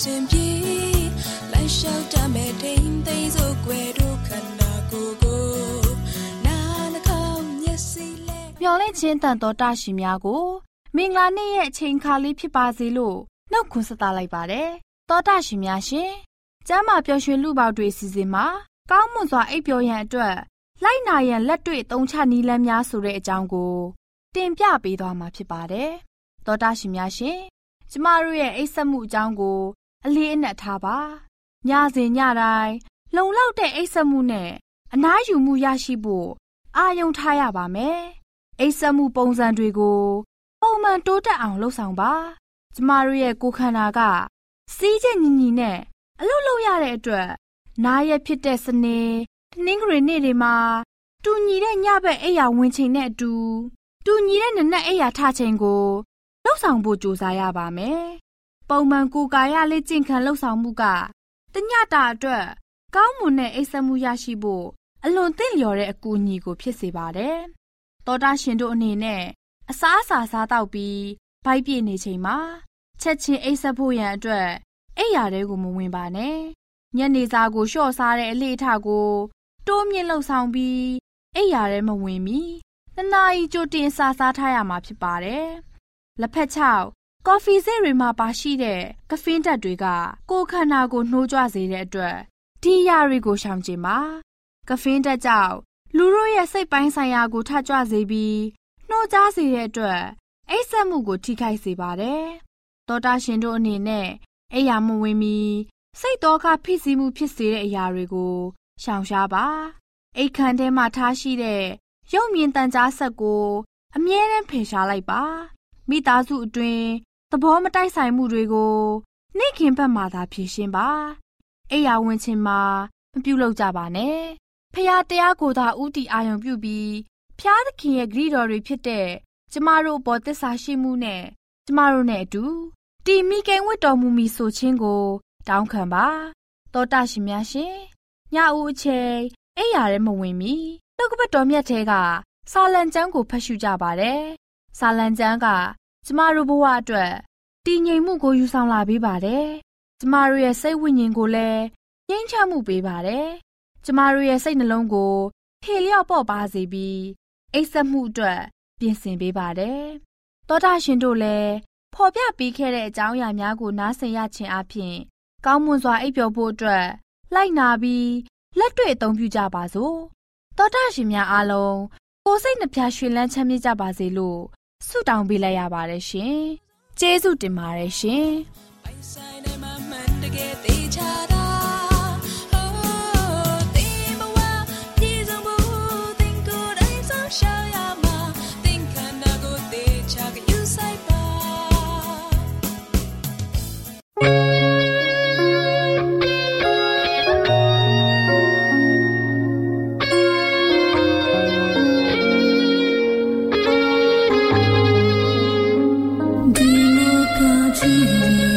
နာရှင်ပြေလိုက်လျှောက်တမဲ့ထိန်သိမ်းစို့ွယ်တို့ခန္ဓာကိုယ်ကိုနာနှကောင်းမျက်စိလဲမျော်လင့်ခြင်းတန်တော်တာရှင်များကိုမင်္ဂလာနေ့ရဲ့အချိန်အခါလေးဖြစ်ပါစေလို့နှုတ်ခွန်းဆက်သလိုက်ပါတယ်တောတာရှင်များရှင်ကျမ်းမာပျော်ရွှင်လူပေါတွေစီစဉ်မှာကောင်းမွန်စွာအိပ်ပျော်ရန်အတွက်လိုက်နာရန်လက်တွေ့သုံးချနည်းလမ်းများဆိုတဲ့အကြောင်းကိုတင်ပြပေးသွားမှာဖြစ်ပါတယ်တောတာရှင်များရှင်ကျမတို့ရဲ့အိပ်စက်မှုအကြောင်းကို အလေးအနက်ထားပါညစဉ်ညတိုင်းလုံလောက်တဲ့အိပ်စက်မှုနဲ့အနားယူမှုရရှိဖို့အာယုံထားရပါမယ်အိပ်စက်မှုပုံစံတွေကိုပုံမှန်တိုးတက်အောင်လှုပ်ဆောင်ပါကျမတို့ရဲ့ကိုယ်ခန္ဓာကစီးကျညီညီနဲ့အလုပ်လုပ်ရတဲ့အတွက်နားရက်ဖြစ်တဲ့စနေတနင်္ဂနွေနေ့တွေမှာတူညီတဲ့ညဘက်အိယာဝင်ချိန်နဲ့အတူတူညီတဲ့နနက်အိယာထချိန်ကိုလှုပ်ဆောင်ဖို့ကြိုးစားရပါမယ် ပုံမှန်ကိုယ်ကာယလေးကျင့်ခံလှုပ်ဆောင်မှုကတညတာအတွက်ကောင်းမွန်တဲ့အိပ်စက်မှုရရှိဖို့အလွန်သင့်လျော်တဲ့အကူအညီကိုဖြစ်စေပါတယ်သောတာရှင်တို့အနေနဲ့အစားအစာစားတော့ပြီးဗိုက်ပြည့်နေချိန်မှာချက်ချင်းအိပ်စက်ဖို့ရန်အတွက်အိပ်ရာတွေကိုမဝင်ပါနဲ့ညနေစာကိုလျှော့စားတဲ့အလေးအထကိုတိုးမြင့်လှုပ်ဆောင်ပြီးအိပ်ရာထဲမဝင်မီနှစ်နာရီကြိုတင်စာစားထားရမှာဖြစ်ပါတယ်လက်ဖက်ချောက် ကော်ဖီစိတ်တွေမှာပါရှိတဲ့ကဖင်းဓာတ်တွေက ကိုယ်ခန္ဓာကိုနှိုးကြွစေတဲ့အတွက်ဒီအရာတွေကိုရှောင်ကျင်ပါကဖင်းဓာတ်ကြောင့်လူတို့ရဲ့စိတ်ပိုင်းဆိုင်ရာကိုထကြွစေပြီးနှိုးကြားစေတဲ့အတွက်အိပ်စက်မှုကိုထိခိုက်စေပါတယ်။သောတာရှင်တို့အနေနဲ့အိယာမဝင်မီစိတ်တော်ကဖိစီးမှုဖြစ်စေတဲ့အရာတွေကိုရှောင်ရှားပါ။အိတ်ခမ်းထဲမှာထားရှိတဲ့ရုပ်မြင်တန်ကြားဆက်ကို အမြဲတမ်းဖယ်ရှားလိုက်ပါ။မိသားစုအတွင်း သဘောမတိုက်ဆိုင်မှုတွေကိုနေ့ခင်ဘက်မှသာဖြေရှင်းပါ။အိယာဝင်ခြင်းမှာမပြုတ်လောက်ကြပါနဲ့။ဖះတရားကိုသာဥတီအာယုံပြုပြီးဖျားသခင်ရဲ့ဂရုတော်တွေဖြစ်တဲ့ကျမတို့အပေါ်သစ္စာရှိမှုနဲ့ကျမတို့နဲ့အတူတီမိကိန်ဝတ်တော်မူမီဆိုခြင်းကို တောင်းခံပါတောတာရှင်များရှင်ညဦးအချိန်အိယာရဲမဝင်မီနှုတ်ကပတ်တော်မြတ်ထဲကစာလံကျမ်းကိုဖတ်ရှုကြပါတယ်စာလံကျမ်းက ကျမတို့ဘဝအတွက်တည်ငြိမ်မှုကိုယူဆောင်လာပေးပါတယ်ကျမတို့ရဲ့စိတ်ဝိညာဉ်ကိုလည်းငြိမ်းချမ်းမှုပေးပါတယ်ကျမတို့ရဲ့စိတ်နှလုံးကိုထေလျော့ပေါ့ပါစေပြီးအိပ်စက်မှုအတွက်ပြင်ဆင်ပေးပါတယ်။သောတာရှင်တို့လည်းဖော်ပြပေးခဲ့တဲ့အကြောင်းအရာများကိုနားဆင်ရခြင်းအပြင်ကောင်းမွန်စွာအိပ်ပျော်ဖို့အတွက်လိုက်နာပြီးလက်တွေ့အသုံးပြုကြပါစို့။သောတာရှင်များအားလုံးကိုယ်စိတ်နှပြရွှင်လန်းချမ်းမြေ့ကြပါစေလို့ ဆုတောင်းပေးလိုက်ရပါတယ်ရှင်။ကျေးဇူးတင်ပါတယ်ရှင်။ 记忆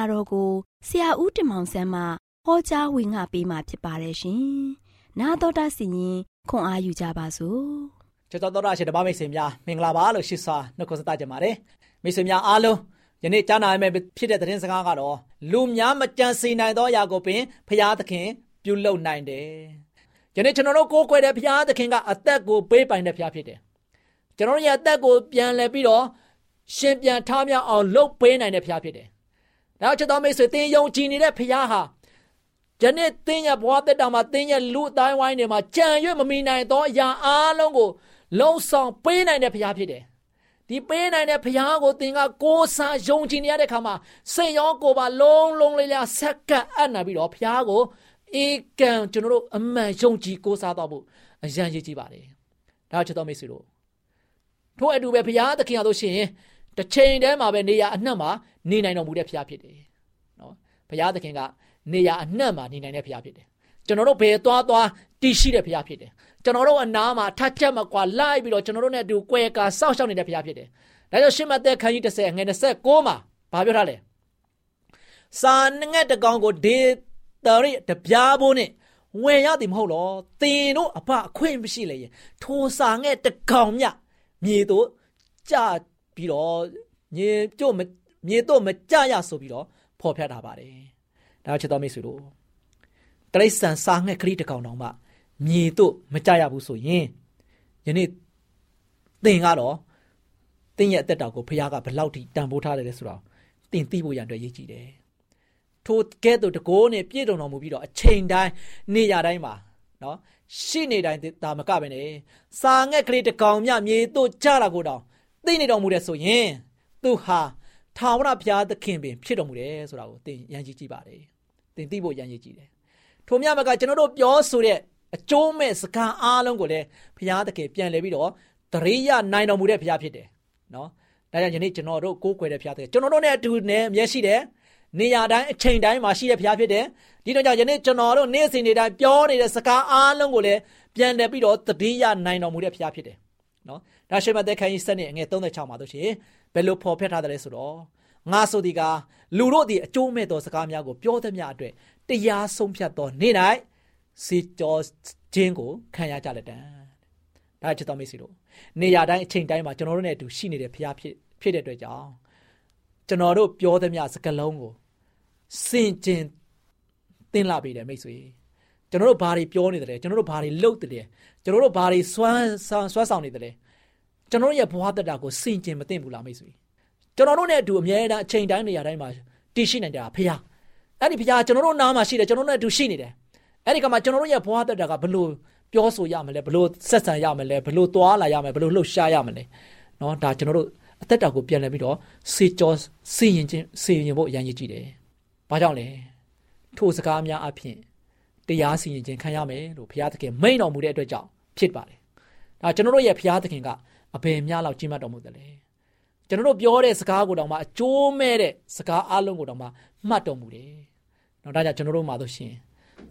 နာတော်ကိုဆရာဦးတင်မောင်ဆန်းမှဟောကြားဝင်ငါပေးมาဖြစ်ပါတယ်ရှင်။နာတော်တာစီရင်ခွန်အားယူကြပါစို့။ကျေးဇူးတော်တာရှင်ဓမ္မမိတ်ဆွေများမင်္ဂလာပါလို့ရှိစွာနှုတ်ခွန်းဆက်ကြပါတယ်။မိတ်ဆွေများအားလုံးယနေ့ကြားနာမယ့်ဖြစ်တဲ့သတင်းစကားကတော့လူများမကြံစည်နိုင်သောအရာကိုပင်ဖျားသခင်ပြုလုပ်နိုင်တယ်။ယနေ့ကျွန်တော်တို့ကိုးကွယ်တဲ့ဖျားသခင်ကအသက်ကိုပေးပိုင်တဲ့ဖျားဖြစ်တယ်။ကျွန်တော်တို့ရဲ့အသက်ကိုပြန်လဲပြီးတော့ရှင်ပြန်ထားမြောက်အောင်လုပ်ပေးနိုင်တဲ့ဖျားဖြစ်တယ်။ နောက်ချက်တော်မိတ်ဆွေသင်ယုံကြည်နေတဲ့ဖခင်ဟာယနေ့သင်ရဲ့ဘဝတက်တာမှာသင်ရဲ့လူအတိုင်းဝိုင်းတွေမှာကြံရွတ်မမီနိုင်သောအရာအလုံးကိုလုံဆောင်ပေးနိုင်တဲ့ဖခင်ဖြစ်တယ်။ဒီပေးနိုင်တဲ့ဖခင်ကိုသင်ကကိုးစားယုံကြည်နေရတဲ့ခါမှာစိတ်ရောကိုယ်ပါလုံးလုံးလေးလေးဆက်ကပ်အပ်နာပြီးတော့ဖခင်ကိုဧကံကျွန်တော်တို့အမှန်ယုံကြည်ကိုးစားတော့ဖို့အရန်ရည်ကြည်ပါတယ်။ဒါချက်တော်မိတ်ဆွေတို့ထို့အတူပဲဖခင်သခင်ရလို့ရှိရင် တစ်ချိန်တည်းမှာပဲနေရအနှံ့မှာနေနိုင်တော်မူတဲ့ဖခင်ဖြစ်တယ်နော်ဘုရားသခင်ကနေရအနှံ့မှာနေနိုင်တဲ့ဖခင်ဖြစ်တယ်ကျွန်တော်တို့ဘယ်သွားသွားတည်ရှိတဲ့ဖခင်ဖြစ်တယ်ကျွန်တော်တို့အနားမှာထပ်ချက်မကွာလိုက်ပြီးတော့ကျွန်တော်တို့နဲ့အတူကွဲကာစောင့်ရှောက်နေတဲ့ဖခင်ဖြစ်တယ်ဒါကြောင့်ရှင်းမသက်ခန်းကြီး30ငွေ29မှာဘာပြောထားလဲစာငက်တကောင်ကိုဒေတရိတပြားဖို့နဲ့ဝင်ရသည်မဟုတ်လောသင်တို့အဖအခွင့်မရှိလေရင်ထိုစာငဲ့တကောင်မြမြေတို့ကြ ပြီးတော့မြေကျို့မြေတို့မကြရဆိုပြီးတော့ဖော်ပြထားပါတယ်။ဒါချစ်တော်မိတ်ဆွေတို့တရိษံစားငှက်ခရီးတကောင်တောင်မှမြေတို့မကြရဘူးဆိုရင်ယနေ့သင်ကတော့သင်ရဲ့အသက်တာကိုဖခင်ကဘလောက်ထိတန်ဖိုးထားတယ်လဲဆိုတော့သင်သိဖို့ရန်အတွက်ရည်ကြည်တယ်။ထိုကဲ့သို့တကိုးနဲ့ပြည့်စုံတော်မူပြီးတော့အချိန်တိုင်းနေရာတိုင်းမှာနော်ရှိနေတိုင်းဒါမကပဲနဲ့စာငှက်ကလေးတကောင်မြမြေတို့ကြတာကိုတောင် သိနေတော်မူတယ်ဆိုရင်သူဟာထာဝရဘုရားသခင်ပင်ဖြစ်တော်မူတယ်ဆိုတာကိုသင်ရန်ကြည့်ကြည့်ပါတယ်သင်သိဖို့ရန်ကြည့်ကြည့်တယ်ထိုမြတ်မကကျွန်တော်တို့ပြောဆိုတဲ့အကျိုးမဲ့စကားအားလုံးကိုလည်းဘုရားသခင်ပြန်လဲပြီးတော့တရိယာနိုင်တော်မူတဲ့ဘုရားဖြစ်တယ်နော်ဒါကြောင့်ယနေ့ကျွန်တော်တို့ကိုးကွယ်တဲ့ဘုရားသခင်ကျွန်တော်တို့နဲ့အတူနဲ့အမျက်ရှိတယ်နေရာတိုင်းအချိန်တိုင်းမှာရှိတဲ့ဘုရားဖြစ်တယ်ဒီတော့ကြောင့်ယနေ့ကျွန်တော်တို့နေ့စဉ်နေ့တိုင်းပြောနေတဲ့စကားအားလုံးကိုလည်းပြန်လဲပြီးတော့တရိယာနိုင်တော်မူတဲ့ဘုရားဖြစ်တယ် နော်ဒါရှေမသက်ခန်းကြီးစနစ်အငယ်36မှာတို့ရှင်ဘယ်လိုဖော်ပြထားတယ်လဲဆိုတော့ငါဆိုဒီကလူတို့ဒီအကျိုးမဲ့သောစကားများကိုပြောသမျှအတွက်တရားဆုံးဖြတ်သောနေ့၌စေကြောခြင်းကိုခံရကြလက်တံဒါချစ်တော်မိတ်ဆွေတို့နေရာတိုင်းအချိန်တိုင်းမှာကျွန်တော်တို့နဲ့အတူရှိနေတဲ့ဖရားဖြစ်ဖြစ်တဲ့အတွက်ကြောင့်ကျွန်တော်တို့ပြောသမျှစကားလုံးကိုစင်ကျင်သင်လာပြီတယ်မိတ်ဆွေ ကျွန်တော်တို့ဘာတွေပြောနေတယ်ကျွန်တော်တို့ဘာတွေလုပ်တယ်ကျွန်တော်တို့ဘာတွေစွမ်းစွမ်းဆောင်နေတယ်ကျွန်တော်ရဲ့ဘဝတက်တာကိုစင်ကျင်မသိဘူးလားမိတ်ဆွေကျွန်တော်တို့နဲ့အတူအမြဲတမ်းအချိန်တိုင်းနေရာတိုင်းမှာတည်ရှိနိုင်ကြတာဖခင်အဲ့ဒီဖခင်ကျွန်တော်တို့နားမှာရှိတယ်ကျွန်တော်တို့နဲ့အတူရှိနေတယ်အဲ့ဒီကမှကျွန်တော်တို့ရဲ့ဘဝတက်တာကဘလို့ပြောဆိုရမလဲဘလို့ဆက်ဆံရမလဲဘလို့သွားလာရမလဲဘလို့လှုပ်ရှားရမလဲเนาะဒါကျွန်တော်တို့အသက်တာကိုပြန်လည်ပြီးတော့စေကြောစေရင်ချင်းစေရင်ဖို့အရင်ရည်ကြည့်တယ်ဘာကြောင့်လဲထိုစကားများအဖြစ် တရားစီရင်ခြင်းခံရမယ်လို့ဘုရားသခင်မိန့်တော်မူတဲ့အတွက်ကြောင့်ဖြစ်ပါတယ်ဒါကျွန်တော်တို့ရဲ့ဘုရားသခင်ကအဘယ်များလောက်ကြီးမှတ်တော်မူတယ်လဲကျွန်တော်တို့ပြောတဲ့စကားကိုတောင်မှအကျိုးမဲ့တဲ့စကားအလုံးကိုတောင်မှမှတ်တော်မူတယ်။နော်ဒါကြောင့်ကျွန်တော်တို့မှာဆိုရှင်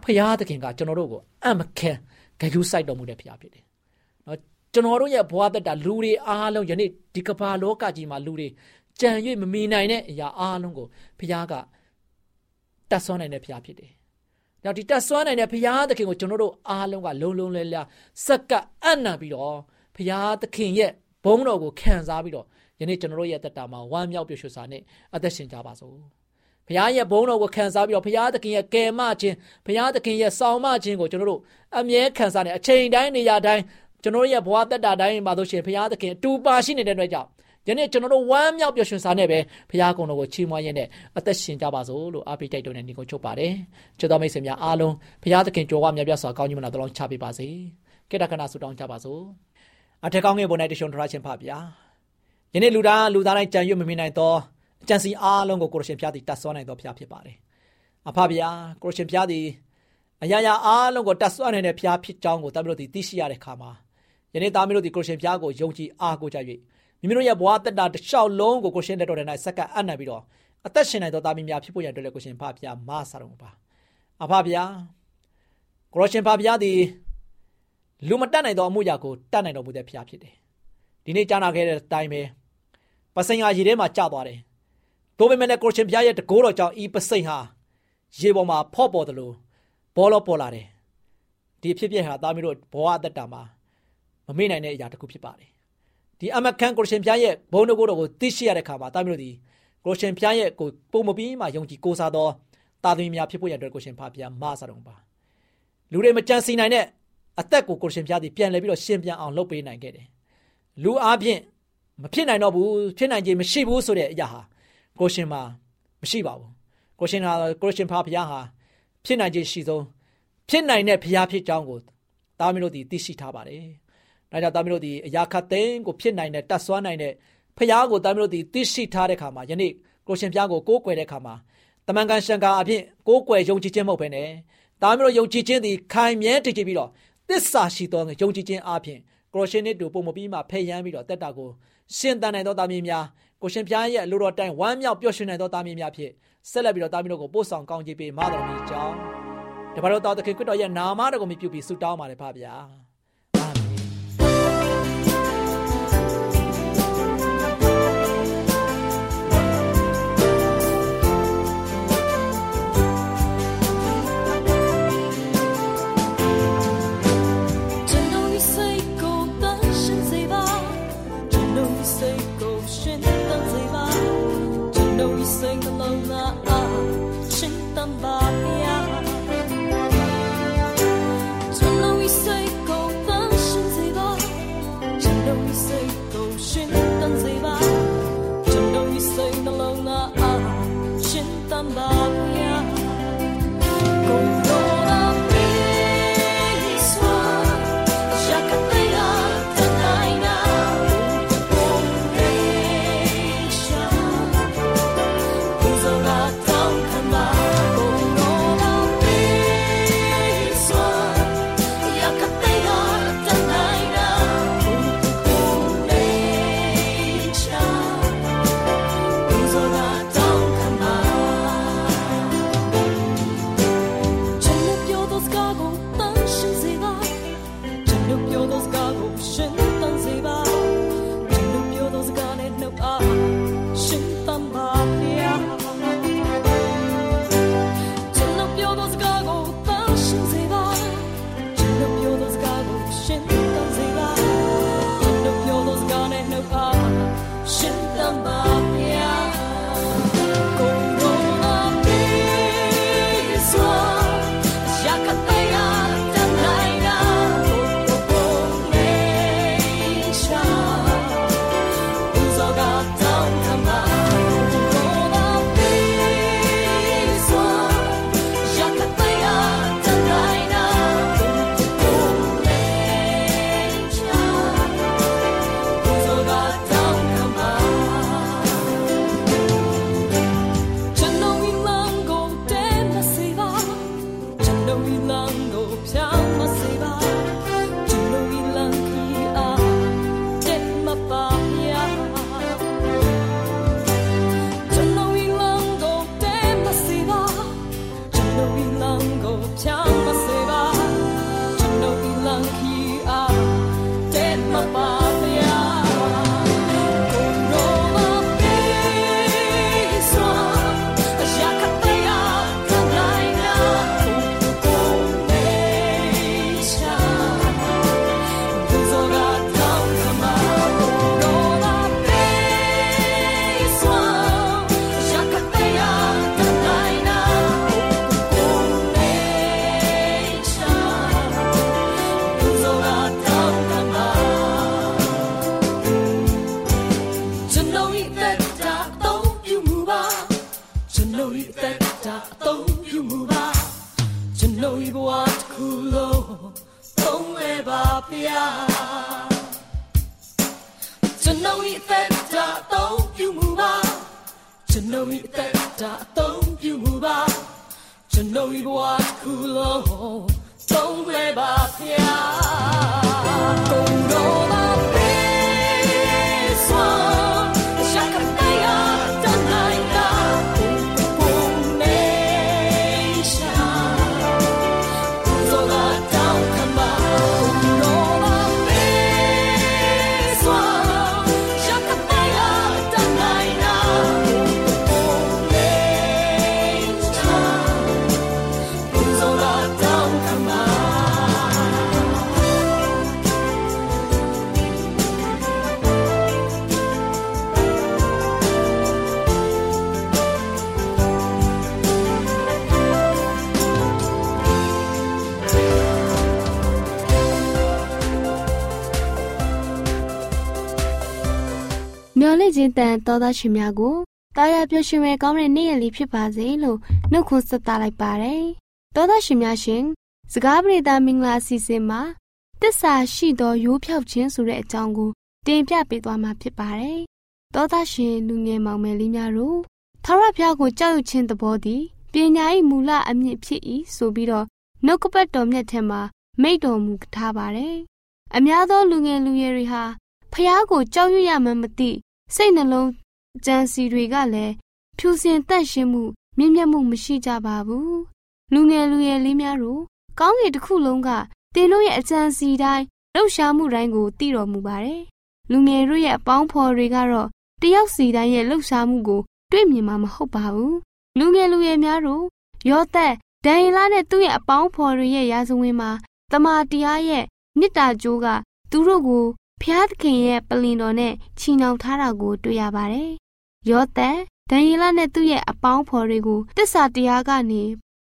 ဖရာသခင်ကကျွန်တော်တို့ကိုအမခံဂရုစိုက်တော်မူတဲ့ဖရာဖြစ်တယ်။နော်ကျွန်တော်တို့ရဲ့ဘဝသက်တာလူတွေအားလုံးယနေ့ဒီကမ္ဘာလောကကြီးမှာလူတွေကြံ၍မမီနိုင်တဲ့အရာအားလုံးကိုဖခင်ကတတ်ဆွမ်းနိုင်တဲ့ဖခင်ဖြစ်တယ်။ နောက်ဒီတတ်ဆွမ်းနိုင်တဲ့ဖခင်သခင်ကိုကျွန်တော်တို့အားလုံးကလုံလုံလဲလဲစက္ကအံ့နံပြီးတော့ဖခင်သခင်ရဲ့ဘုန်းတော်ကိုခံစားပြီးတော့ယနေ့ကျွန်တော်တို့ရဲ့တက်တာမှာဝမ်းမြောက်ပျော်ရွှင်စွာနဲ့အသက်ရှင်ကြပါစို့။ဘုရားရဲ့ဘုန်းတော်ကိုခံစားပြီးတော့ဘုရားသခင်ရဲ့ကယ်မခြင်းဘုရားသခင်ရဲ့ဆောင်မခြင်းကိုကျွန်တော်တို့အမြဲခံစားနေအချိန်တိုင်းနေရာတိုင်းကျွန်တော်ရဲ့ဘဝတက်တာတိုင်းမှာလို့ရှိရင်ဘုရားသခင်အတူပါရှိနေတဲ့အတွက်ကြောင့် ယနေ့ကျွန်တော်တို့ဝမ်းမြောက်ပျော်ရွှင်စွာနဲ့ပဲဘုရားကုံတော်ကိုချီးမွမ်းရင်းနဲ့အသက်ရှင်ကြပါစို့လို့အားပေးတိုက်တွန်းတဲ့ညီကိုချုပ်ပါတယ်။ချစ်တော်မိတ်ဆွေများအားလုံးဘုရားသခင်ကြွယ်ဝမြတ်ပြစွာကောင်းကြီးမနာတော်ချပေးပါစေ။ကေတကနာဆုတောင်းကြပါစို့။အထက်ကောင်းငယ်ပေါ်၌တရှုံထရခြင်းဖပါဗျာ။ယနေ့လူသားလူသားတိုင်းကြံရွတ်မမြင်နိုင်သောအကြံစီအားလုံးကိုကိုရရှင်ဖျားသည်တတ်ဆွမ်းနိုင်သောဖျားဖြစ်ပါတယ်။အဖဗျာကိုရရှင်ဖျားသည်အရာရာအားလုံးကိုတတ်ဆွမ်းနိုင်တဲ့ဖျားဖြစ်ကြောင်းကိုတမန်တော်သည်သိရှိရတဲ့အခါမှာယနေ့သားမီးတို့ဒီကိုရရှင်ဖျားကိုယုံကြည်အားကိုးကြ၍ မိမိတို့ရဲ့ဘဝတက်တာတစ်လျှောက်လုံးကိုကိုရှင်လက်တော်ထဲ၌စက္ကအပ်နိုင်ပြီးတော့အသက်ရှင်နိုင်သောသားမီးများဖြစ်ဖို့ရန်အတွက်လည်းကိုရှင်ဖဖျားမဆာတော်ပါအဖဖျားကိုရရှင်ဖဖျားသည်လူမတက်နိုင်သောအမှုရာကိုတတ်နိုင်တော်မူတဲ့ဖျားဖြစ်တယ်ဒီနေ့ကြားနာခဲ့တဲ့အတိုင်းပဲပစိန်ဟာရေထဲမှာကျသွားတယ်ဒို့ပေမဲ့လည်းကိုရှင်ဖျားရဲ့တကိုးတော်ကြောင့်ဤပစိန်ဟာရေပေါ်မှာဖော့ပေါ်တယ်လို့ဘောလောပေါ်လာတယ်ဒီဖြစ်ဖြစ်ဟာသားမီးတို့ဘဝအသက်တာမှာမမေ့နိုင်တဲ့အရာတစ်ခုဖြစ်ပါတယ် ဒီအမကန်ကိုရှင်ဖျားရဲ့ဘုန်းတော်ကိုတော်ကိုသိရှိရတဲ့ခါမှာတာမျိုးတို့ဒီကိုရှင်ဖျားရဲ့ကိုပုံမပြီးမှယုံကြည်ကိုးစားသောတာသမီများဖြစ်ဖို့ရတဲ့ကိုရှင်ဖျားမဆတော်ပါလူတွေမကြံစီနိုင်တဲ့အသက်ကိုကိုရှင်ဖျားသည်ပြန်လဲပြီးတော့ရှင်ပြန်အောင်လုပ်ပေးနိုင်ခဲ့တယ်လူအားဖြင့်မဖြစ်နိုင်တော့ဘူးဖြစ်နိုင်ခြင်းမရှိဘူးဆိုတဲ့အရာဟာကိုရှင်မှာမရှိပါဘူးကိုရှင်ဟာကိုရှင်ဖျားဟာဖြစ်နိုင်ခြင်းရှိဆုံးဖြစ်နိုင်တဲ့ဖျားဖြစ်ကြောင်းကိုတာမီးတို့သည်သိရှိထားပါတယ်။ ဒါကြောင့်သားမီးတို့ဒီအရာခတ်သိန်းကိုဖြစ်နိုင်တဲ့တတ်ဆွမ်းနိုင်တဲ့ဖျားကိုသားမီးတို့ဒီသိရှိထားတဲ့ခါမှာယနေ့ကိုရှင်ဖျားကိုကိုးကွယ်တဲ့ခါမှာတမန်ကန်ရှံကာအဖြစ်ကိုးကွယ်ယုံကြည်ခြင်းမဟုတ်ဘဲနဲ့သားမီးတို့ယုံကြည်ခြင်းဒီခိုင်မြဲတည်ကြည်ပြီးတော့သစ္စာရှိသောယုံကြည်ခြင်းအပြင်ကိုရှင်နစ်တို့ပုံမပြီးမှဖယ်ရမ်းပြီးတော့တက်တာကိုရှင်တန်နိုင်သောသားမီးများကိုရှင်ဖျားရဲ့လူတော်တိုင်ဝမ်းမြောက်ပျော်ရွှင်နိုင်သောသားမီးများဖြစ်ဆက်လက်ပြီးတော့သားမီးတို့ကိုပို့ဆောင်ကောင်းချီးပေးမတော်မူကြောင်းတပါတော့တော်သခင်ခရစ်တော်ရဲ့နာမတော်ကိုမြှုပ်ပြီးဆုတောင်းပါတယ်ဖပါဗျာ မျော်လင့်ခြင်းတန်တော်သားရှင်များကိုတာယာပျော်ရွှင်မဲ့ကောင်းတဲ့နေ့ရက်လေးဖြစ်ပါစေလို့နှုတ်ခွန်းဆက်သလိုက်ပါတယ်။တော်သားရှင်များရှင်စကားပရိသတ်မင်္ဂလာအစီအစဉ်မှာတစ္ဆာရှိသောရိုးဖြောက်ခြင်းဆိုတဲ့အကြောင်းကိုတင်ပြပေးသွားမှာဖြစ်ပါတယ်။တော်သားရှင်လူငယ်မောင်မယ်လေးများတို့ထာဝရဘုရားကိုကြောက်ရွံ့ခြင်းသဘောသည်ပညာ၏မူလအမြင့်ဖြစ်၏ဆိုပြီးတော့နှုတ်ကပတ်တော်မြတ်ထဲမှာမိန့်တော်မူထားပါတယ်။အများသောလူငယ်လူရွယ်တွေဟာဖះကိုကြောက်ရွံ့ရမှန်းမသိ စိတ်နှလုံးကြံစီတွေကလည်းဖြူစင်တန့်ရှင်းမှုမြင့်မြတ်မှုမရှိကြပါဘူးလူငယ်လူရွယ်လေးများတို့ကောင်းကင်တစ်ခုလုံးကတင်တို့ရဲ့အကြံစီတိုင်းလှုပ်ရှားမှုတိုင်းကိုသိတော်မူပါတယ်လူငယ်တို့ရဲ့အပေါင်းဖော်တွေကတော့တယောက်စီတိုင်းရဲ့လှုပ်ရှားမှုကိုတွေ့မြင်မှာမဟုတ်ပါဘူးလူငယ်လူရွယ်များတို့ရောသက်ဒန်ရီလာနဲ့သူ့ရဲ့အပေါင်းဖော်တွေရဲ့ရာဇဝင်မှာတမာတရားရဲ့မေတ္တာကြိုးကသူတို့ကို ဖျားသခင်ရဲ့ပလင်တော်နဲ့ချီနှောင်ထားတာကိုတွေ့ရပါတယ်။ယောသန်ဒန်ယေလနဲ့သူ့ရဲ့အပေါင်းဖော်တွေကိုတစ္ဆာတရားကနေ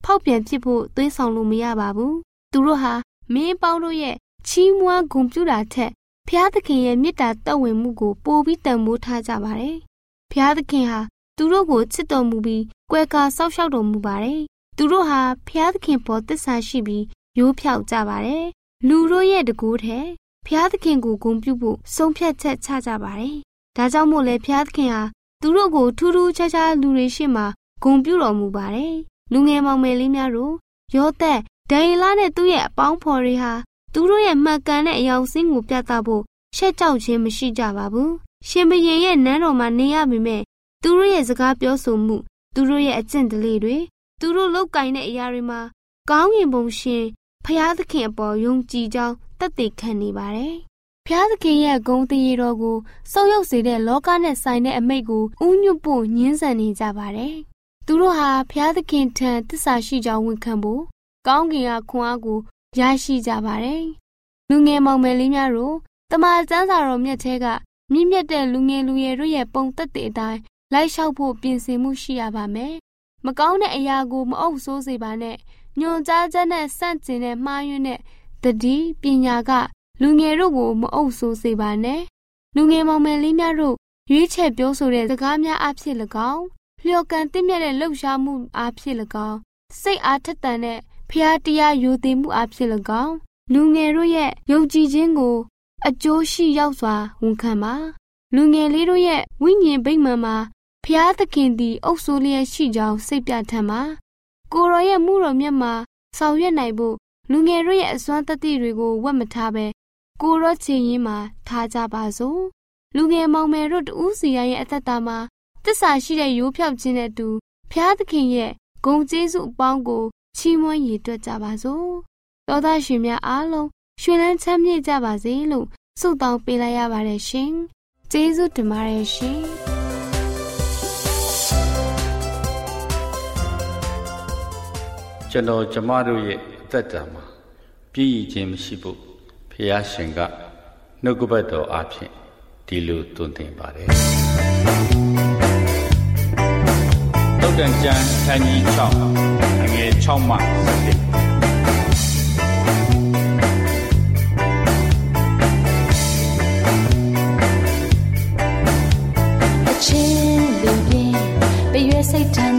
ဖောက်ပြန်ဖြစ်ဖို့သွေးဆောင်လို့မရပါဘူး။သူတို့ဟာမင်းပေါင်းတို့ရဲ့ချီးမွမ်းဂုဏ်ပြုတာထက်ဖျားသခင်ရဲ့မေတ္တာတော်ဝင်မှုကိုပိုပြီးတန်ဖိုးထားကြပါတယ်။ဖျားသခင်ဟာသူတို့ကိုချစ်တော်မူပြီးကွယ်ကာစောက်ရှောက်တော်မူပါတယ်။သူတို့ဟာဖျားသခင်ပေါ်တစ္ဆာရှိပြီးရိုးဖြောက်ကြပါတယ်။လူတို့ရဲ့တကူတဲ့ ဖျားသခင်ကိုဂုဏ်ပြုဖို့ဆုံးဖြတ်ချက်ချကြပါတယ်။ဒါကြောင့်မို့လဲဖျားသခင်ဟာသူတို့ကိုထူးထူးခြားခြားလူတွေရှေ့မှာဂုဏ်ပြုတော်မူပါတယ်။လူငယ်မောင်မယ်လေးများတို့ယောသက်ဒိန်လာနဲ့သူ့ရဲ့အပေါင်းဖော်တွေဟာသူတို့ရဲ့မှတ်ကန်တဲ့အယောင်စင်းကိုပြသဖို့ရှက်ကြောက်ခြင်းမရှိကြပါဘူး။ရှင်ဘရင်ရဲ့နန်းတော်မှာနေရပေမဲ့သူတို့ရဲ့စကားပြောဆိုမှု သူတို့ရဲ့အကျင့်ဓလေ့တွေသူတို့လောက်ကင်တဲ့အရာတွေမှာကောင်းကင်ဘုံရှင် ဖျားသခင်အပေါ်ယုံကြည်ကြောင်းတက်တည်ခံနေပါတယ်။ဖျားသခင်ရဲ့ဂုဏ်တရေတော်ကိုစောက်ရောက်စေတဲ့လောကနဲ့ဆိုင်တဲ့အမိတ်ကိုဥညွတ်ဖို့ညှင်းဆန်နေကြပါတယ်။သူတို့ဟာဖျားသခင်ထံတစ္ဆာရှိကြောင်းဝန်ခံဖို့ကောင်းကင်ကခွန်အားကိုရရှိကြပါတယ်။လူငယ်မောင်မယ်လေးများတို့တမန်ကျမ်းစာတော်မြတ်ထဲကမြင့်မြတ်တဲ့လူငယ်လူရွယ်တို့ရဲ့ပုံသက်တဲ့အတိုင်းလိုက်လျှောက်ဖို့ပြင်ဆင်မှုရှိရပါမယ်။မကောင်းတဲ့အရာကိုမအုပ်ဆိုးစေပါနဲ့ ညွန်ကြားချက်နဲ့ဆန့်ကျင်တဲ့မှားယွင်းတဲ့တတိပညာက လူငယ်တို့ကိုမအုပ်ဆိုးစေပါနဲ့လူငယ်မောင်မယ်လေးများတို့ရွေးချယ်ပြောဆိုတဲ့စကားများအဖြစ်၎င်းလျော်ကန်တင့်မြတ်တဲ့လှုပ်ရှားမှုအဖြစ်၎င်းစိတ်အားထက်သန်တဲ့ဖျားတရားယိုသိမှုအဖြစ်၎င်းလူငယ်တို့ရဲ့ယုံကြည်ခြင်းကို အကျိုးရှိရောက်စွာဝန်ခံပါလူငယ်လေးတို့ရဲ့ဝိညာဉ်ဗိမာန်မှာဖျားသခင်သည်အုပ်ဆိုးလျက်ရှိကြောင်းစိတ်ပြထမ်းပါ ကိုရောရဲ့မှုတော်မြတ်မှာဆောင်ရွက်နိုင်ဖို့လူငယ်တို့ရဲ့အစွမ်းတတိတွေကိုဝတ်မထားပဲကိုရောချင်ရင်မှာထားကြပါစို့လူငယ်မောင်မယ်တို့တူးစီရဲ့အသက်တာမှာတစ္ဆာရှိတဲ့ရိုးဖြောက်ခြင်းနဲ့အတူဖျားသခင်ရဲ့ဂုံကျေးဇူးအပေါင်းကိုချီးမွမ်းရည်တွက်ကြပါစို့သောသားရှင်များအားလုံးရွှင်လန်းချမ်းမြေ့ကြပါစေလို့ဆုတောင်းပေးလိုက်ရပါတယ်ရှင်ကျေးဇူးတင်ပါတယ်ရှင် ကျွန်တော်ကျမတို့ရဲ့အသက်တာမှာပြည့်ရည်ခြင်းမရှိဖို့ဖះရှင်ကနှုတ်ကပတ်တော်အဖြစ်ဒီလိုသွန်သင်ပါတယ်။တုတ်တန်ကျမ်းခန်းကြီး6အငယ်6မှ7အချင်းလူပြင်းပြရွယ်စိတ်ထန်